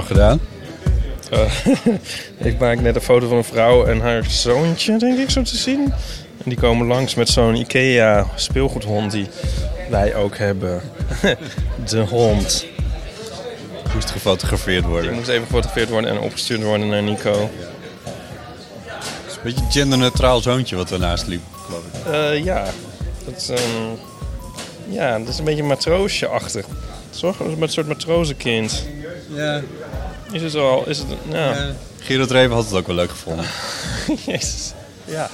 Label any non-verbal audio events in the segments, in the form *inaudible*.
nou gedaan? *laughs* Ik maak net een foto van een vrouw en haar zoontje, denk ik, zo te zien. En die komen langs met zo'n IKEA speelgoedhond die wij ook hebben. *laughs* De hond. Moest gefotografeerd Die worden. moest even gefotografeerd worden en opgestuurd worden naar Nico. Het is een beetje een genderneutraal zoontje wat ernaast liep, geloof ik. Eh, ja, dat is, een, ja, dat is een beetje matroosje-achtig. Zorg met een soort matrozenkind. Ja. Is het al, is het, ja. Gerard Reven had het ook wel leuk gevonden. *laughs* Jezus. Ja.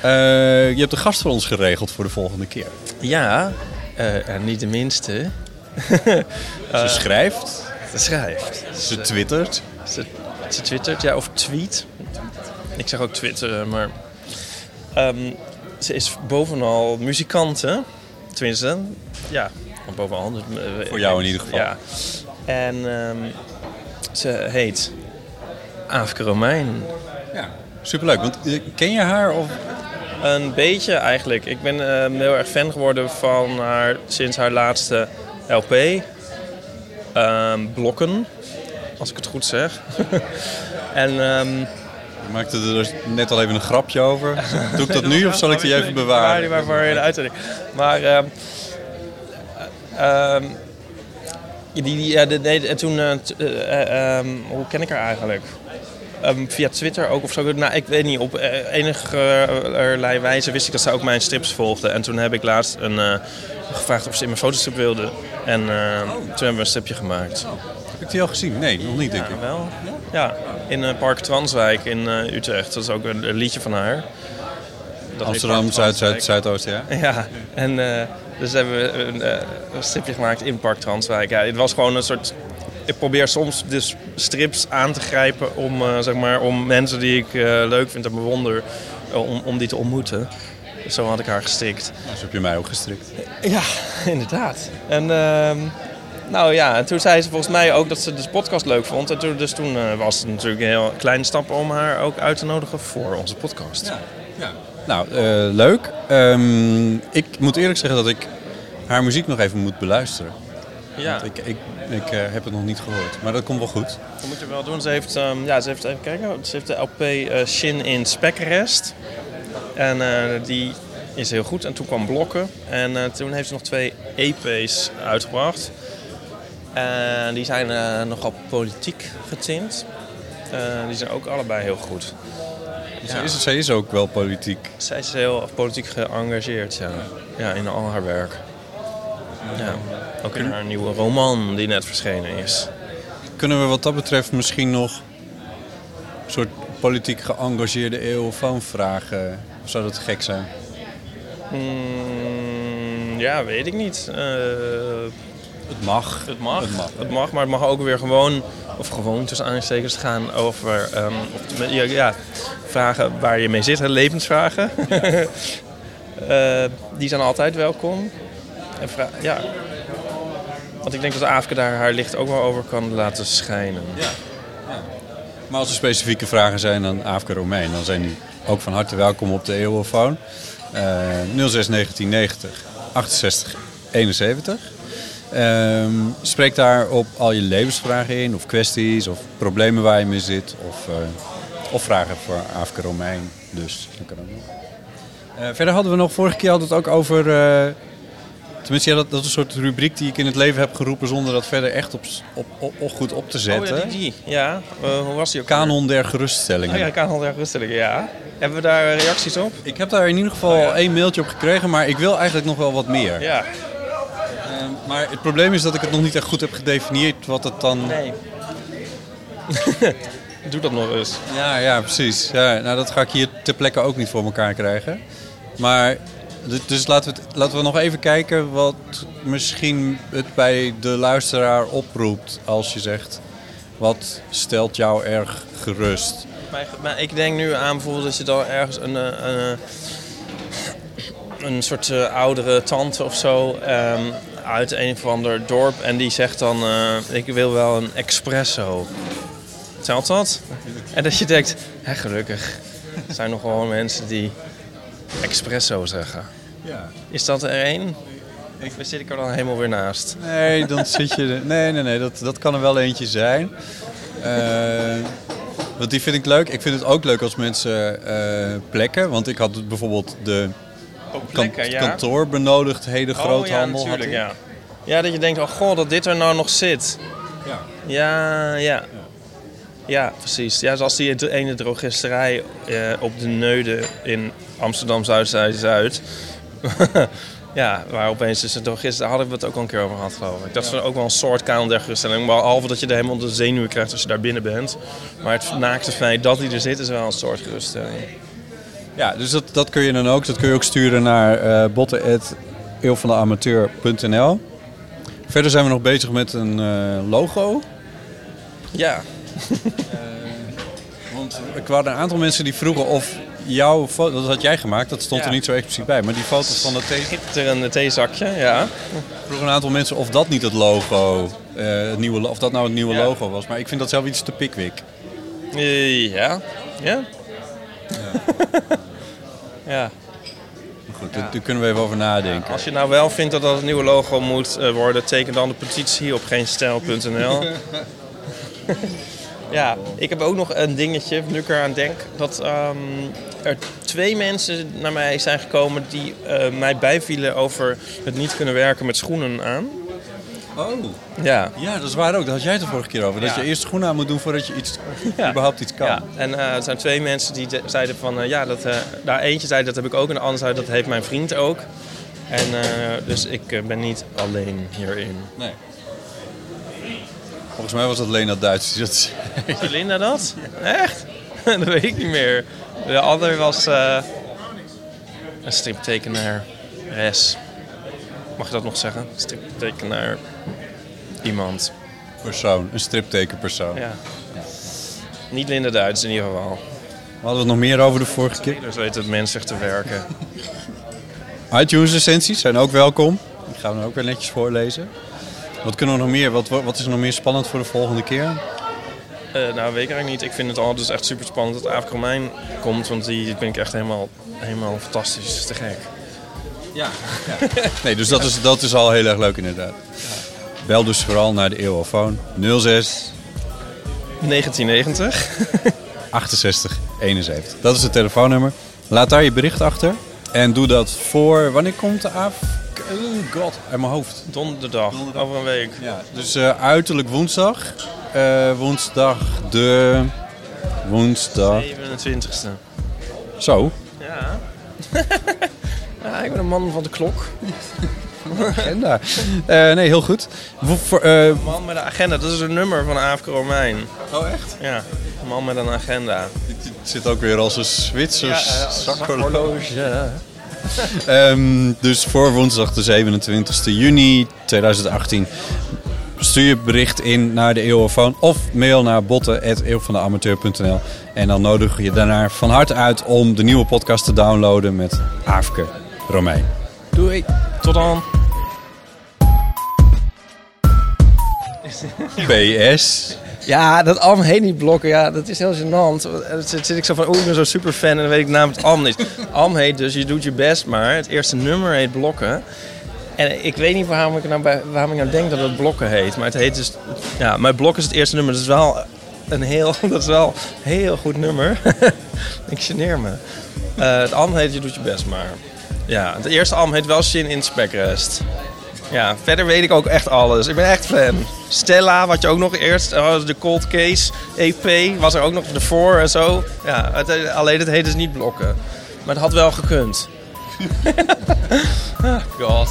Eh, je hebt een gast voor ons geregeld voor de volgende keer. Ja, eh, en niet de minste. *laughs* Ze schrijft, Ze schrijft. ze twittert. Ze, ze twittert, ja, of tweet. Ik zeg ook twitteren, maar... ehm, ze is bovenal muzikant, hè? Tenminste, ja, bovenal. eh, Voor jou in ieder geval. Ja. En ehm, ze heet Aafke Romein. Ja. Superleuk, want eh, ken je haar? Of... Een beetje eigenlijk. Ik ben ehm, heel erg fan geworden van haar sinds haar laatste LP. Ehm, Blokken, als ik het goed zeg. *laughs* en Je maakte er dus net al even een grapje over. Doe ik dat nu of zal ik die even bewaren? die maar voor de uitzending. Maar ehm, die, die, ja, de, nee, en toen, ehm, hoe ken ik haar eigenlijk? Ehm, via Twitter ook of zo. Nou, ik weet niet. Op eh, enige wijze wist ik dat ze ook mijn strips volgde. En toen heb ik laatst een, eh, gevraagd of ze in mijn fotostrip wilde. En eh, toen hebben we een stripje gemaakt. Heb ik die al gezien? Nee, nog niet denk ik. Ja, wel. Ja, in eh, Park Transwijk in Utrecht. Dat is ook een, een liedje van haar. Dat Amsterdam, Zuid. Zuid, Zuidoosten, ja? *laughs* Ja, en eh, dus hebben we een, een stripje gemaakt in Park Transwijk. Ja, het was gewoon een soort... Ik probeer soms dus strips aan te grijpen om, eh, zeg maar, om mensen die ik eh, leuk vind en bewonder, om, om die te ontmoeten. Zo had ik haar gestrikt. Zo heb je mij ook gestrikt. Ja, *laughs* inderdaad. En ehm, nou ja, en toen zei ze volgens mij ook dat ze de podcast leuk vond. En toen, dus toen was het natuurlijk een heel kleine stap om haar ook uit te nodigen voor onze podcast. Nou, eh, leuk. Ehm, ik moet eerlijk zeggen dat ik haar muziek nog even moet beluisteren. Ja. Want ik, ik, ik eh, heb het nog niet gehoord. Maar dat komt wel goed. Dat moet je wel doen. Ze heeft, ehm, ja, ze heeft, even kijken, ze heeft de LP eh, Shin in Spekkerest. En die is heel goed. En toen kwam Blokken. En toen heeft ze nog twee EP's uitgebracht. En die zijn nogal politiek getint. Die zijn ook allebei heel goed. Zij, is, zij is ook wel politiek. Zij is heel politiek geëngageerd, ja. Ja, in al haar werk. Ja. Ook in haar nieuwe roman die net verschenen is. Kunnen we wat dat betreft misschien nog een soort politiek geëngageerde eeuwfoon vragen? Of zou dat gek zijn? Mm, ja, weet ik niet. Eh, Het mag. het, mag. Het mag. Het mag, maar het mag ook weer gewoon, of gewoon tussen aanstekers gaan over ehm, of, ja, ja, vragen waar je mee zit, hè, levensvragen. *laughs* Eh, die zijn altijd welkom. En ja. Want ik denk dat Aafke daar haar licht ook wel over kan laten schijnen. Maar als er specifieke vragen zijn aan Aafke Romein, dan zijn die ook van harte welkom op de eeuwenfoon. Eh 06 1990 68 71. Ehm, spreek daar op al je levensvragen in, of kwesties, of problemen waar je mee zit, of, eh, of vragen voor Aafke Romein. Dus dat kan ook nog. Eh, verder hadden we nog, vorige keer hadden we het ook over eh, Tenminste, ja, dat, dat is een soort rubriek die ik in het leven heb geroepen zonder dat verder echt op, op, op, op goed op te Oh zetten. ja, die, die. Ja, hoe was die ook? Kanon der geruststellingen. Oh ja, kanon der geruststellingen, ja. Hebben we daar reacties op? Ik heb daar in ieder geval één mailtje op gekregen, maar ik wil eigenlijk nog wel wat meer. Ja. Maar het probleem is dat ik het nog niet echt goed heb gedefinieerd wat het dan... Nee. *laughs* Doe dat nog eens. Ja, ja, precies. Ja, nou, dat ga ik hier ter plekke ook niet voor elkaar krijgen. Maar, dus laten we, het- laten we nog even kijken wat misschien het bij de luisteraar oproept als je zegt... Wat stelt jou erg gerust? Maar, maar ik denk nu aan bijvoorbeeld dat je dan ergens een, eh, een, eh, een soort eh, oudere tante of zo ehm, uit een of ander dorp en die zegt dan: eh, Ik wil wel een espresso. Telt dat? En dat je denkt: hè, gelukkig. Er zijn nog wel mensen die espresso zeggen. Ja. Is dat er één? Ik zit ik er dan helemaal weer naast. Nee, dan zit je... er- Nee, nee, nee, dat, dat kan er wel eentje zijn. Eh, want die vind ik leuk. Ik vind het ook leuk als mensen eh, plekken. Want ik had bijvoorbeeld de Ook kan- plekken, ja. kantoorbenodigdheden Oh groothandel. ja, natuurlijk, ja. Ja, dat je denkt, oh god, dat dit er nou nog zit. Ja. Ja, ja. Ja, precies. Ja, zoals die ene drogisterij eh, op de Neude in Amsterdam Zuid-Zuid-Zuid. *laughs* ja, waar opeens dus een drogist, daar hadden we het ook al een keer over gehad, geloof ik. Dat is ook wel een soort kanon der geruststelling. Behalve dat je er helemaal de zenuwen krijgt als je daar binnen bent. Maar het naakte feit dat hij er zit is wel een soort geruststelling. Ja, dus dat, dat kun je dan ook. Dat kun je ook sturen naar eh botten.eeuwvandeamateur.nl Verder zijn we nog bezig met een eh, logo. Ja, *laughs* Want er waren een aantal mensen die vroegen of jouw foto... Dat had jij gemaakt, dat stond Ja. er niet zo expliciet bij. Maar die foto's van de thee... schitterende theezakje, ja. vroegen een aantal mensen of dat niet het logo... eh, het nieuwe, of dat nou het nieuwe Ja. logo was. Maar ik vind dat zelf iets te pikwik. Eh, Ja. Ja? Ja. Goed, daar- daar kunnen we even over nadenken. Als je nou wel vindt dat dat het nieuwe logo moet eh, worden, teken dan de petitie op geenstijl.nl. *laughs* ja, ik heb ook nog een dingetje, nu ik eraan denk, dat ehm, er twee mensen naar mij zijn gekomen die eh, mij bijvielen over het niet kunnen werken met schoenen aan. Oh, Ja. ja, dat is waar ook. Daar had jij het de vorige keer over. Dat je eerst schoenen aan moet doen voordat je iets, *laughs* überhaupt iets kan. Ja, en eh, er zijn twee mensen die de- zeiden van, eh, ja, dat, eh, daar eentje zei dat heb ik ook en de ander zei dat heeft mijn vriend ook. En dus ik ben niet alleen hierin. Nee. Volgens mij was dat Lena Duits die dat zei. Zei Linda dat? Echt? *laughs* dat weet ik niet meer. De ander was eh, een striptekenaar. Res. Mag je dat nog zeggen? Striptekenaar. Iemand. Persoon, een striptekenpersoon. Ja. Niet Linda Duits in ieder geval. We hadden het nog meer over de vorige keer. Dus weet het menselijk te werken. *laughs* iTunes recensies zijn ook welkom. Die gaan we ook weer netjes voorlezen. Wat kunnen we nog meer? Wat, wat is er nog meer spannend voor de volgende keer? Eh, nou, weet ik eigenlijk niet. Ik vind het al dus echt super spannend dat Aaf Romein komt. Want die vind ik echt helemaal, helemaal fantastisch. Te gek. Ja. *laughs* Nee, dus dat is, dat is al heel erg leuk inderdaad. Bel dus vooral naar de Eeuwofoon 06 1990. 68 71. Dat is het telefoonnummer. Laat daar je bericht achter. En doe dat voor... Wanneer komt de AF? Oh god, uit mijn hoofd. Donderdag. Over een week. Ja, dus eh, uiterlijk woensdag. Eh, woensdag de... Woensdag... 27ste. Zo. Ja. *laughs* ja, ik ben een man van de klok. Agenda. Eh, nee, heel goed. Voor, eh, man met een agenda. Dat is een nummer van Aafke Romein. oh, echt? Ja. Een man met een agenda. Het zit ook weer als een Zwitsers Ja, zakhorloge. Ehm, dus voor woensdag de 27 juni 2018 stuur je bericht in naar de Eeuwofoon of mail naar botten.eeuwvandeamateur.nl en dan nodig je daarna van harte uit om de nieuwe podcast te downloaden met Aafke Romein. Doei. Tot dan. PS. Ja, dat Am heet niet blokken. Ja, dat is heel gênant. Dan zit, zit ik zo van, oh, ik ben zo super fan en dan weet ik namelijk het Am niet. Am heet dus, je doet je best maar. Het eerste nummer heet blokken. En ik weet niet waarom ik nou, bij, waarom ik nou denk dat het blokken heet. Maar het heet dus, ja, mijn blok is het eerste nummer. Dat is wel een heel, *laughs* dat is wel een heel goed nummer. *laughs* ik geneer me. Eh, het Am heet je doet je best maar. Ja, het eerste album heet wel Shin in Speckrest. Ja, verder weet ik ook echt alles. Ik ben echt fan. Stella, wat je ook nog eerst, oh, de Cold Case EP, was er ook nog de voor en zo. Ja, alleen het heet dus niet blokken. Maar het had wel gekund. *laughs* Ah, God.